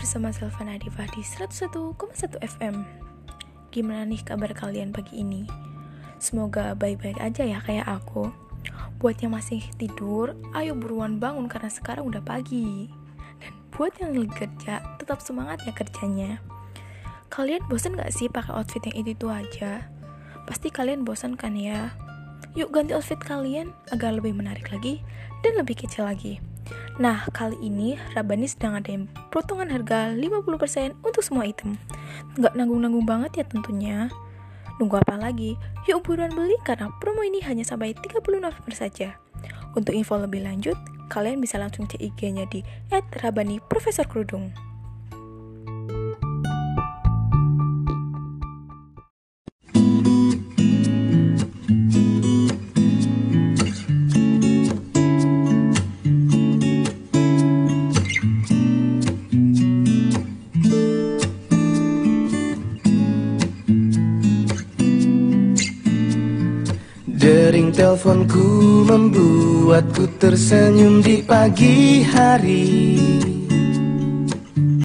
bersama Selva Nadifah di 101,1 FM Gimana nih kabar kalian pagi ini? Semoga baik-baik aja ya kayak aku Buat yang masih tidur, ayo buruan bangun karena sekarang udah pagi Dan buat yang lagi kerja, tetap semangat ya kerjanya Kalian bosan gak sih pakai outfit yang itu-itu aja? Pasti kalian bosan kan ya? Yuk ganti outfit kalian agar lebih menarik lagi dan lebih kecil lagi Nah, kali ini Rabani sedang ada yang potongan harga 50% untuk semua item. Nggak nanggung-nanggung banget ya tentunya. Nunggu apa lagi? Yuk buruan beli karena promo ini hanya sampai 30 November saja. Untuk info lebih lanjut, kalian bisa langsung cek IG-nya di @rabani_profesor_kerudung. Dering teleponku membuatku tersenyum di pagi hari